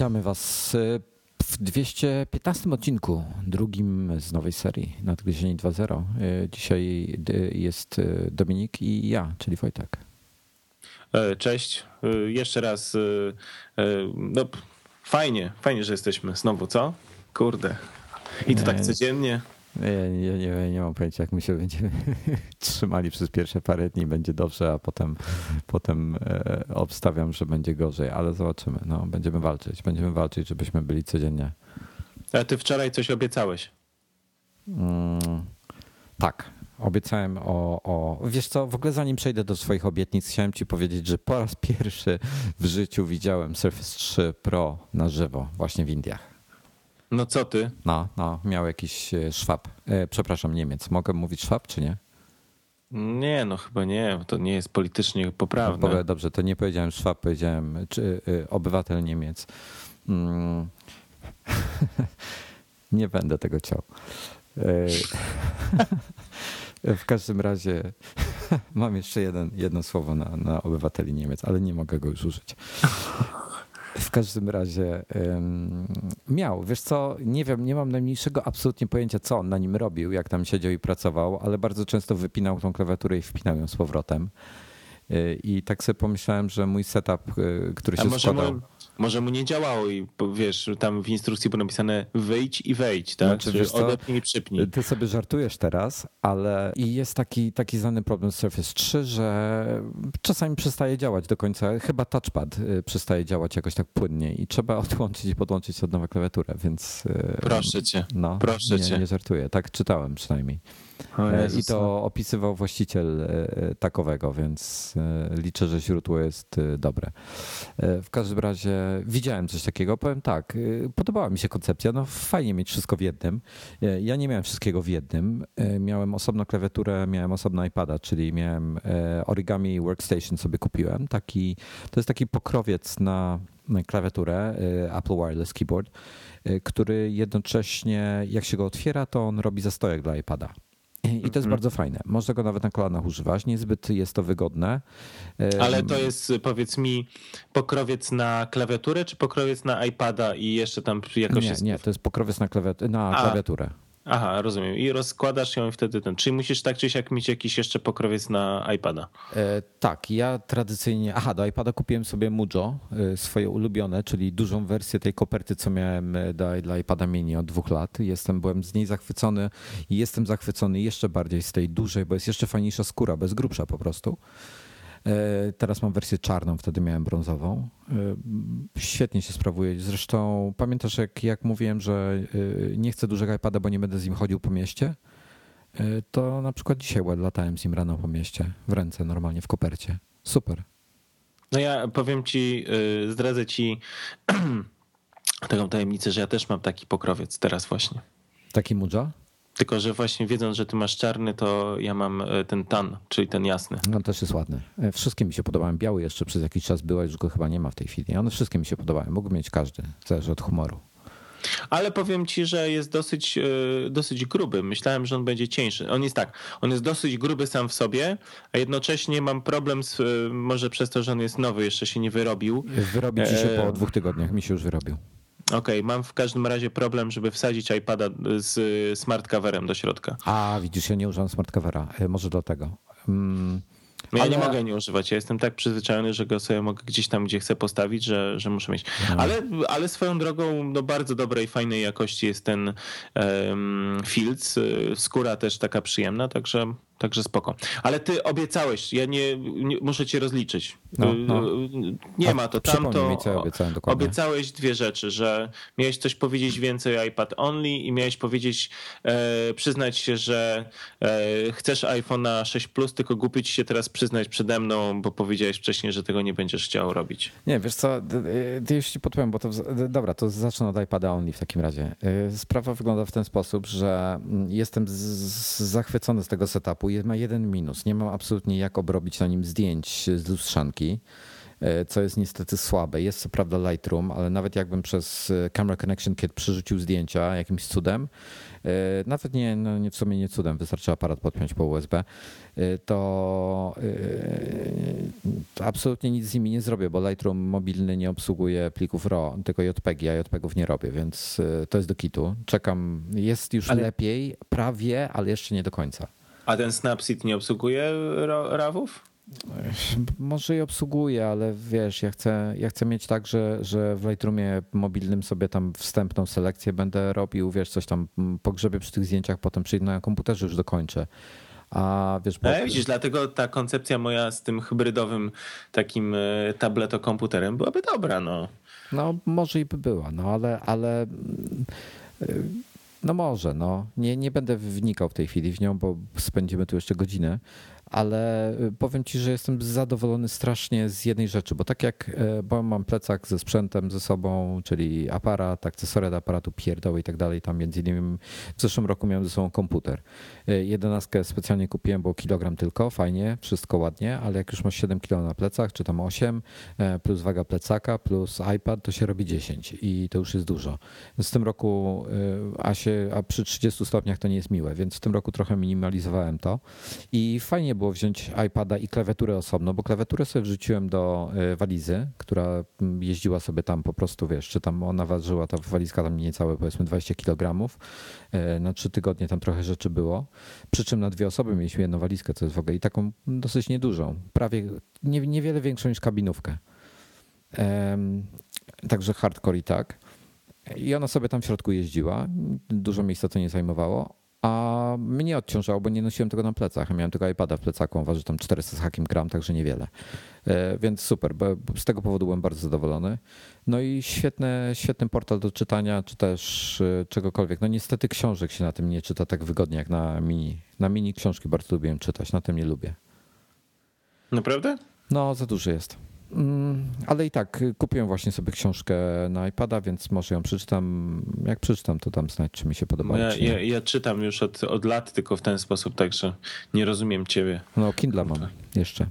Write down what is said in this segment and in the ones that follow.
Witamy Was e, w 215 odcinku, drugim z nowej serii Nadgryzieni 2.0. E, dzisiaj jest Dominik i ja, czyli Wojtek. Cześć. Jeszcze raz. No, fajnie, fajnie, że jesteśmy znowu, co? Kurde. I to tak codziennie. Ja nie, nie, nie mam pojęcia, jak my się będziemy trzymali przez pierwsze parę dni. Będzie dobrze, a potem, potem e, obstawiam, że będzie gorzej, ale zobaczymy. No, będziemy walczyć. Będziemy walczyć, żebyśmy byli codziennie. A ty wczoraj coś obiecałeś? Mm, tak. Obiecałem o, o. Wiesz co, w ogóle zanim przejdę do swoich obietnic, chciałem ci powiedzieć, że po raz pierwszy w życiu widziałem Surface 3 Pro na żywo, właśnie w Indiach. No co ty? No, no, miał jakiś e, szwab. E, przepraszam, Niemiec. Mogę mówić szwab, czy nie? Nie, no chyba nie. To nie jest politycznie poprawne. No, dobrze, to nie powiedziałem szwab, powiedziałem czy, y, obywatel Niemiec. Mm. nie będę tego chciał. w każdym razie mam jeszcze jeden, jedno słowo na, na obywateli Niemiec, ale nie mogę go już użyć. W każdym razie miał, wiesz co, nie wiem, nie mam najmniejszego absolutnie pojęcia, co on na nim robił, jak tam siedział i pracował, ale bardzo często wypinał tą klawiaturę i wpinał ją z powrotem. Y, I tak sobie pomyślałem, że mój setup, y, który się składał... Mu, może mu nie działało i wiesz, tam w instrukcji było napisane wyjdź i wejdź, tak? Znaczy, wiesz odepnij i przypnij. Ty sobie żartujesz teraz, ale i jest taki, taki znany problem z Surface 3, że czasami przestaje działać do końca. Chyba touchpad y, przestaje działać jakoś tak płynnie i trzeba odłączyć i podłączyć od nowa klawiaturę, więc... Proszę cię, no, proszę nie, cię. Nie żartuję, tak czytałem przynajmniej. E, I to no. opisywał właściciel e, takowego, więc e, liczę, że źródło jest dobre. W każdym razie widziałem coś takiego. Powiem tak, podobała mi się koncepcja. No fajnie mieć wszystko w jednym. Ja nie miałem wszystkiego w jednym. Miałem osobną klawiaturę, miałem osobno iPada, czyli miałem Origami Workstation sobie kupiłem. Taki, to jest taki pokrowiec na klawiaturę Apple Wireless Keyboard, który jednocześnie jak się go otwiera, to on robi zastojek dla iPada. I to jest mhm. bardzo fajne. Można go nawet na kolanach używać. Niezbyt jest to wygodne. Ale to jest, powiedz mi, pokrowiec na klawiaturę, czy pokrowiec na iPada i jeszcze tam jakoś nie, jest... Nie, to jest pokrowiec na, klawiat na klawiaturę. Aha, rozumiem. I rozkładasz ją wtedy ten. Czyli musisz tak czy siak mieć jakiś jeszcze pokrowiec na iPada? E, tak, ja tradycyjnie. Aha, do iPada kupiłem sobie Mujo, e, swoje ulubione, czyli dużą wersję tej koperty, co miałem e, do, dla iPada mini od dwóch lat. Jestem, byłem z niej zachwycony i jestem zachwycony jeszcze bardziej z tej dużej, bo jest jeszcze fajniejsza skóra, bez grubsza po prostu. E, teraz mam wersję czarną, wtedy miałem brązową. E, świetnie się sprawuje. Zresztą pamiętasz, jak, jak mówiłem, że e, nie chcę dużego iPada, bo nie będę z nim chodził po mieście? To na przykład dzisiaj latałem z nim rano po mieście, w ręce, normalnie w kopercie. Super. No ja powiem ci, zdradzę ci taką tajemnicę, że ja też mam taki pokrowiec teraz właśnie. Taki Muja? Tylko, że właśnie wiedząc, że ty masz czarny, to ja mam e, ten tan, czyli ten jasny. No też jest ładny. E, wszystkie mi się podobają. Biały jeszcze przez jakiś czas była, już go chyba nie ma w tej chwili. One wszystkie mi się podobają. Mógłbym mieć każdy, zależy od humoru. Ale powiem ci, że jest dosyć, e, dosyć gruby. Myślałem, że on będzie cieńszy. On jest tak, on jest dosyć gruby sam w sobie, a jednocześnie mam problem z, może przez to, że on jest nowy, jeszcze się nie wyrobił. Wyrobi ci się po dwóch tygodniach, mi się już wyrobił. Okej, okay, mam w każdym razie problem, żeby wsadzić iPada z smart coverem do środka. A, widzisz, ja nie używam smart covera. E, może do tego. Mm. No ja ale... nie mogę nie używać. Ja jestem tak przyzwyczajony, że go sobie mogę gdzieś tam, gdzie chcę postawić, że, że muszę mieć. No. Ale, ale swoją drogą no bardzo dobrej, fajnej jakości jest ten um, filc. Skóra też taka przyjemna, także Także spoko. Ale ty obiecałeś, ja nie, nie muszę cię rozliczyć. No, no. Nie A ma to tamto. Mi, co obiecałem dokładnie. Obiecałeś dwie rzeczy, że miałeś coś powiedzieć więcej o iPad Only i miałeś powiedzieć, e, przyznać się, że e, chcesz iPhone'a 6 Plus, tylko głupio ci się teraz przyznać przede mną, bo powiedziałeś wcześniej, że tego nie będziesz chciał robić. Nie, wiesz co, ci podpowiem, bo to dobra, to zacznę od iPada Only w takim razie. E, sprawa wygląda w ten sposób, że mm, jestem z, z, zachwycony z tego setupu ma jeden minus. Nie mam absolutnie jak obrobić na nim zdjęć z lustrzanki. co jest niestety słabe. Jest co prawda Lightroom, ale nawet jakbym przez Camera Connection Kit przerzucił zdjęcia jakimś cudem, nawet nie, no nie w sumie nie cudem, wystarczy aparat podpiąć po USB, to absolutnie nic z nimi nie zrobię, bo Lightroom mobilny nie obsługuje plików RAW, tylko JPEG, ja JPEGów nie robię, więc to jest do kitu. Czekam, jest już ale... lepiej, prawie, ale jeszcze nie do końca. A ten Snapseed nie obsługuje RAWów? Może i obsługuje, ale wiesz, ja chcę, ja chcę mieć tak, że, że w Lightroomie mobilnym sobie tam wstępną selekcję będę robił, wiesz, coś tam pogrzebię przy tych zdjęciach, potem przyjdę na komputerze już dokończę. A wiesz, bo... widzisz, dlatego ta koncepcja moja z tym hybrydowym takim e, tableto-komputerem byłaby dobra, no. No, może i by była, no ale, ale no może, no. Nie, nie będę wnikał w tej chwili w nią, bo spędzimy tu jeszcze godzinę, ale y, powiem ci, że jestem zadowolony strasznie z jednej rzeczy, bo tak jak y, bo mam plecak ze sprzętem ze sobą, czyli aparat, akcesoria do aparatu, pierdoły i tak dalej, tam między innymi w zeszłym roku miałem ze sobą komputer. Y, jedenastkę specjalnie kupiłem, bo kilogram tylko, fajnie, wszystko ładnie, ale jak już masz 7 kg na plecach, czy tam 8, plus waga plecaka, plus iPad, to się robi 10 i to już jest dużo. W tym roku, a, się, a przy 30 stopniach to nie jest miłe, więc w tym roku trochę minimalizowałem to i fajnie było wziąć iPada i klawiaturę osobno, bo klawiaturę sobie wrzuciłem do e, walizy, która mm, jeździła sobie tam po prostu, wiesz, czy tam ona ważyła, ta walizka tam niecałe powiedzmy 20 kg. E, na trzy tygodnie tam trochę rzeczy było. Przy czym na dwie osoby mieliśmy jedną walizkę, co jest w ogóle i taką dosyć niedużą, prawie nie, niewiele większą niż kabinówkę. Także hardcore i tak. I ona sobie tam w środku jeździła. Dużo miejsca to nie zajmowało, a mnie odciążało, bo nie nosiłem tego na plecach. Miałem tylko iPada w plecaku, on waży tam 400 z hakiem gram, także niewiele. E, więc super, bo z tego powodu byłem bardzo zadowolony. No i świetny, świetny portal do czytania, czy też e, czegokolwiek. No niestety książek się na tym nie czyta tak wygodnie jak na mini. Na mini książki bardzo lubiłem czytać, na tym nie lubię. Naprawdę? No, za duży jest. Mm, ale i tak, kupiłem właśnie sobie książkę na iPada, więc może ją przeczytam. Jak przeczytam, to tam znać, czy mi się podoba. No ja, ja, ja, czytam już od, od lat tylko w ten sposób, także nie rozumiem ciebie. No, Kindle mam jeszcze.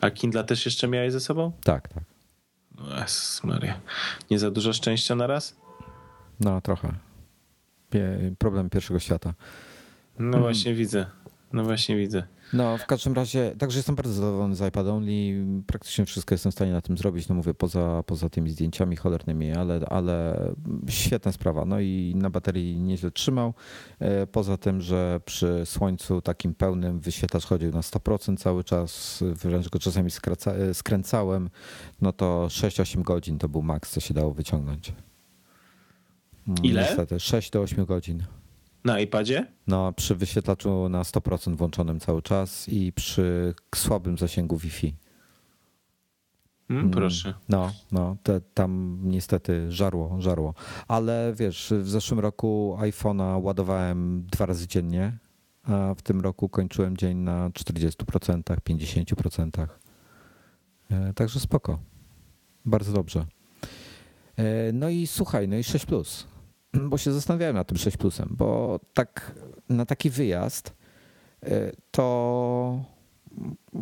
A Kindle też jeszcze miałeś ze sobą? Tak, tak. Jezus Maria. Nie za dużo szczęścia na raz? No, trochę. Problem pierwszego świata. No hmm. właśnie widzę. No właśnie widzę. No, w każdym razie, także jestem bardzo zadowolony z iPad Only. Praktycznie wszystko jestem w stanie na tym zrobić. No mówię, poza, poza tymi zdjęciami cholernymi, ale, ale świetna sprawa. No i na baterii nieźle trzymał. E, poza tym, że przy słońcu takim pełnym wyświetlacz chodził na 100% cały czas, wręcz go czasami skraca, e, skręcałem, no to 6-8 godzin to był maks, co się dało wyciągnąć. Ile? Niestety, 6 do 8 godzin. Na iPadzie? No, przy wyświetlaczu na 100% włączonym cały czas i przy słabym zasięgu Wi-Fi. Mm, proszę. No, no, te, tam niestety żarło, żarło. Ale wiesz, w zeszłym roku iPhone'a ładowałem dwa razy dziennie, a w tym roku kończyłem dzień na 40%, 50%. E, także spoko. Bardzo dobrze. E, no i słuchaj, no i 6 plus bo się zastanawiałem nad tym 6 plusem, bo tak na taki wyjazd e, to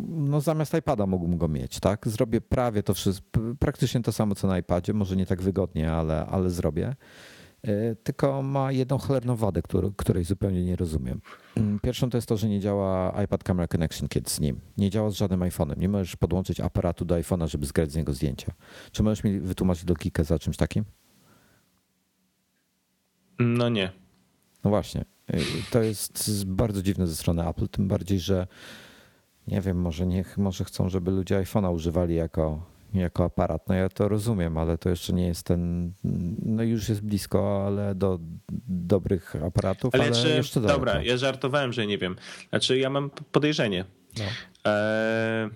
no zamiast iPada mógłbym go mieć, tak? Zrobię prawie to wszystko, praktycznie to samo co na iPadzie, może nie tak wygodnie, ale, ale zrobię. E, tylko ma jedną cholerną wadę, której zupełnie nie rozumiem. Mm, pierwszą to jest to, że nie działa iPad Camera Connection Kit z nim. Nie działa z żadnym iPhone'em. Nie możesz podłączyć aparatu do iPhone'a, żeby zgrać z niego zdjęcia. Czy możesz mi wytłumaczyć logikę za czymś takim? No nie. No właśnie. Y, to jest bardzo dziwne ze strony Apple, tym bardziej, że nie wiem, może niech, może chcą, żeby ludzie iPhone'a używali jako, jako aparat. No ja to rozumiem, ale to jeszcze nie jest ten, no już jest blisko, ale do dobrych aparatów, ale, ale czy, jeszcze daleko. Dobra, ja żartowałem, że nie wiem. Znaczy ja mam podejrzenie. No. E...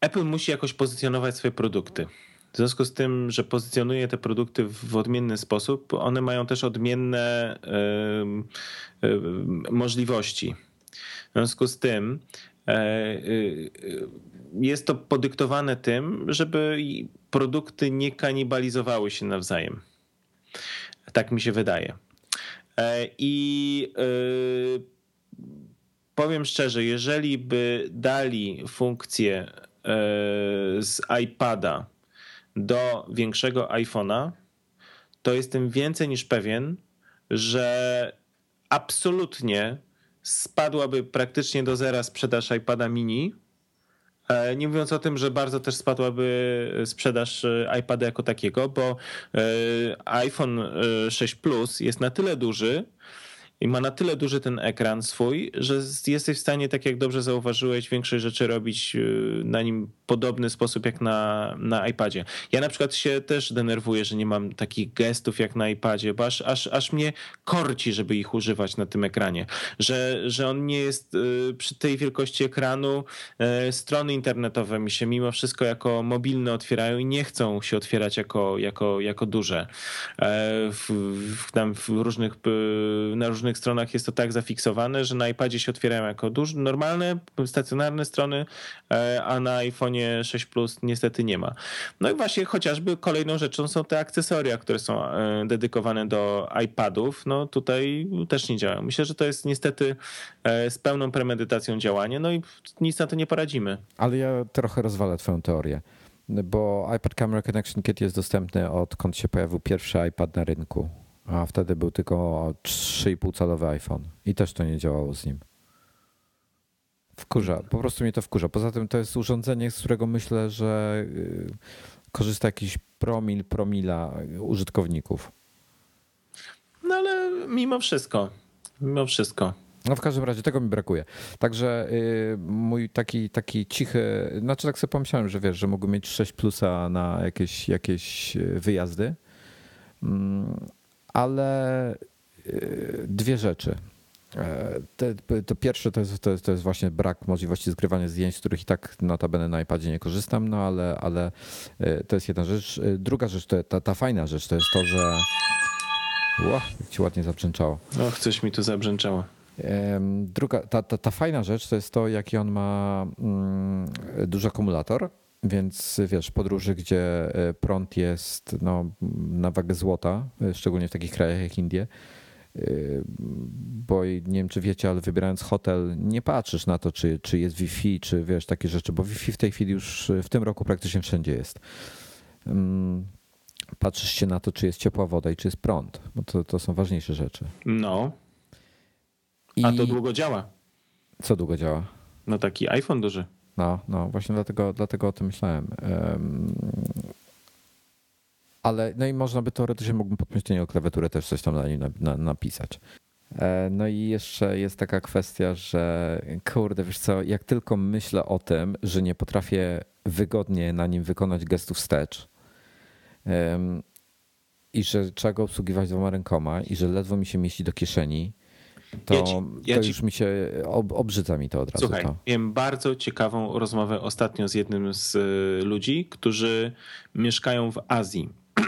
Apple musi jakoś pozycjonować swoje produkty. W związku z tym, że pozycjonuje te produkty w odmienny sposób, one mają też odmienne możliwości. W związku z tym e, e, jest to podyktowane tym, żeby produkty nie kanibalizowały się nawzajem. Tak mi się wydaje. E, I powiem szczerze, jeżeli by dali funkcję z iPada do większego iPhone'a, to jestem więcej niż pewien, że absolutnie spadłaby praktycznie do zera sprzedaż iPada mini. E, nie mówiąc o tym, że bardzo też spadłaby sprzedaż e, iPada jako takiego, bo e, iPhone 6 Plus jest na tyle duży, i ma na tyle duży ten ekran swój, że jesteś w stanie, tak jak dobrze zauważyłeś, większość rzeczy robić y, na nim podobny sposób jak na, na iPadzie. Ja na przykład się też denerwuję, że nie mam takich gestów jak na iPadzie, bo aż, aż, aż mnie korci, żeby ich używać na tym ekranie. Że, że on nie jest y, przy tej wielkości ekranu, y, strony internetowe mi się mimo wszystko jako mobilne otwierają i nie chcą się otwierać jako, jako, jako duże. E, w, w, tam w różnych, na różnych różnych stronach jest to tak zafiksowane, że na iPadzie się otwierają jako duże, normalne, stacjonarne strony, e, a na iPhone'ie 6 Plus niestety nie ma. No i właśnie chociażby kolejną rzeczą są te akcesoria, które są e, dedykowane do iPadów. No tutaj też nie działają. Myślę, że to jest niestety e, z pełną premedytacją działanie, no i nic na to nie poradzimy. Ale ja trochę rozwalę twoją teorię bo iPad Camera Connection Kit jest dostępny odkąd się pojawił pierwszy iPad na rynku a wtedy był tylko 3,5 calowy iPhone i też to nie działało z nim. Wkurza, po prostu mnie to wkurza. Poza tym to jest urządzenie, z którego myślę, że y, korzysta jakiś promil, promila użytkowników. No ale mimo wszystko, mimo wszystko. No w każdym razie tego mi brakuje. Także yy, mój taki, taki cichy, znaczy tak sobie pomyślałem, że wiesz, że mógłbym mieć 6 plusa na jakieś, jakieś y, wyjazdy. Mm, ale y, dwie rzeczy. E, to pierwsze to jest, to, jest, to jest właśnie brak możliwości zgrywania zdjęć, z których i tak notabene na iPadzie nie korzystam, no ale, ale y, to jest jedna rzecz. Y, druga rzecz, to, ta, ta fajna rzecz, to jest to, że Ło, jak ci ładnie zabrzęczało. No, coś mi tu zabrzęczało. Druga, ta, ta, ta fajna rzecz to jest to, jaki on ma mm, duży akumulator więc wiesz, podróży, gdzie e, prąd jest no, na wagę złota, e, szczególnie w takich krajach jak Indie, e, bo nie wiem, czy wiecie, ale wybierając hotel, nie patrzysz na to, czy, czy jest Wi-Fi, czy wiesz, takie rzeczy, bo Wi-Fi w tej chwili już w tym roku praktycznie wszędzie jest. Mm, patrzysz się na to, czy jest ciepła woda i czy jest prąd, bo to, to są ważniejsze rzeczy. No. A to długo działa. Co długo działa? No taki iPhone duży. No, no właśnie dlatego, dlatego o tym myślałem. Ale no i można by teoretycznie mógłbym podpiąć do niego klawiaturę, też coś tam na nim napisać. E, no i jeszcze jest taka kwestia, że kurde, wiesz co, jak tylko myślę o tym, że nie potrafię wygodnie na nim wykonać gestów wstecz i że trzeba go obsługiwać dwoma rękoma i że ledwo mi się mieści do kieszeni, to, ja ci, ja to ci... już mi się ob, obrzydza mi to od razu. Słuchaj, to. miałem bardzo ciekawą rozmowę ostatnio z jednym z y, ludzi, którzy mieszkają w Azji.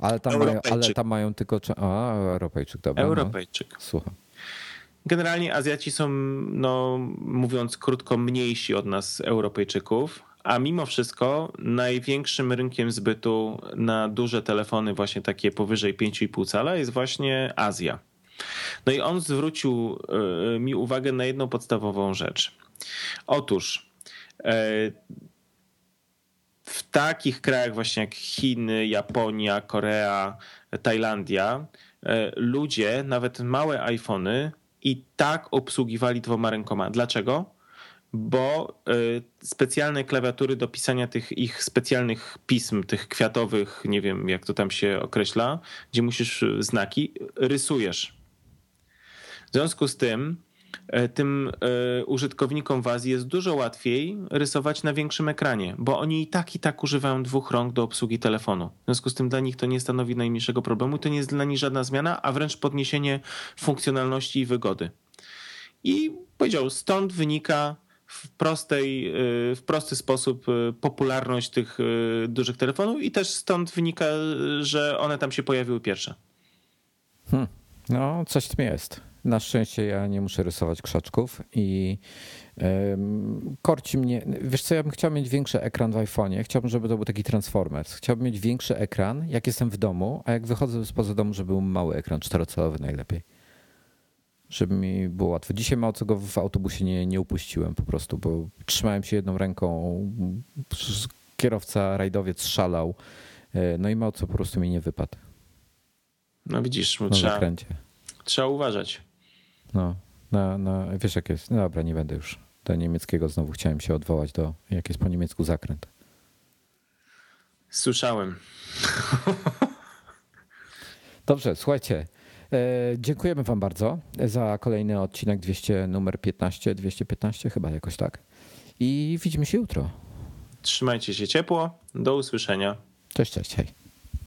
Ale tam, mają, ale tam mają tylko. A, Europejczyk, dobra. No. Europejczyk. No. Słucham. Generalnie Azjaci są, no, mówiąc krótko, mniejsi od nas, Europejczyków, a mimo wszystko największym rynkiem zbytu na duże telefony, właśnie takie powyżej 5,5 cala, jest właśnie Azja. No i on zwrócił e, mi uwagę na jedną podstawową rzecz. Otóż e, w takich krajach właśnie jak Chiny, Japonia, Korea, Tajlandia, e, ludzie, nawet małe iPhony, i tak obsługiwali dwoma rękoma. Dlaczego? Bo specjalne klawiatury do pisania tych ich specjalnych pism, tych kwiatowych, nie wiem jak to tam się określa, gdzie musisz znaki, rysujesz w związku z tym e, tym e, użytkownikom w Azji jest dużo łatwiej rysować na większym ekranie, bo oni i tak i tak używają dwóch rąk do obsługi telefonu. W związku z tym dla nich to nie stanowi najmniejszego problemu to nie jest dla nich żadna zmiana, a wręcz podniesienie funkcjonalności i wygody. I powiedział, stąd wynika w, prostej, e, w prosty sposób popularność tych dużych telefonów i też stąd wynika, że one tam się pojawiły pierwsze. Hmm. No, coś w tym jest. Na szczęście ja nie muszę rysować krzaczków i um, korci mnie. Wiesz co, ja bym chciał mieć większy ekran w iPhone'ie. Chciałbym, żeby to był taki Transformers. Chciałbym mieć większy ekran, jak jestem w domu, a jak wychodzę spoza domu, żeby był mały ekran, czterocalowy najlepiej. żeby mi było łatwo. Dzisiaj mało co go w autobusie nie, nie upuściłem po prostu, bo trzymałem się jedną ręką, kierowca, rajdowiec szalał, e, no i mało co po prostu mi nie wypadł. No widzisz, no, trzeba, trzeba uważać. No, na, na, wiesz jak jest, no dobra, nie będę już do niemieckiego znowu chciałem się odwołać do, jak jest po niemiecku zakręt. Słyszałem. Dobrze, słuchajcie, E, dziękujemy Wam bardzo za kolejny odcinek 200, numer 15, 215 chyba jakoś tak. I widzimy się jutro. Trzymajcie się ciepło. Do usłyszenia. Cześć, cześć, hej.